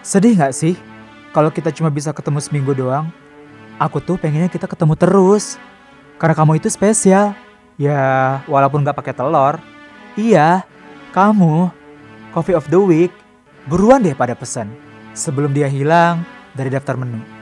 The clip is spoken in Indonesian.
Sedih nggak sih kalau kita cuma bisa ketemu seminggu doang? Aku tuh pengennya kita ketemu terus. Karena kamu itu spesial. Ya, walaupun nggak pakai telur. Iya, kamu. Coffee of the week. Buruan deh pada pesan. Sebelum dia hilang dari daftar menu.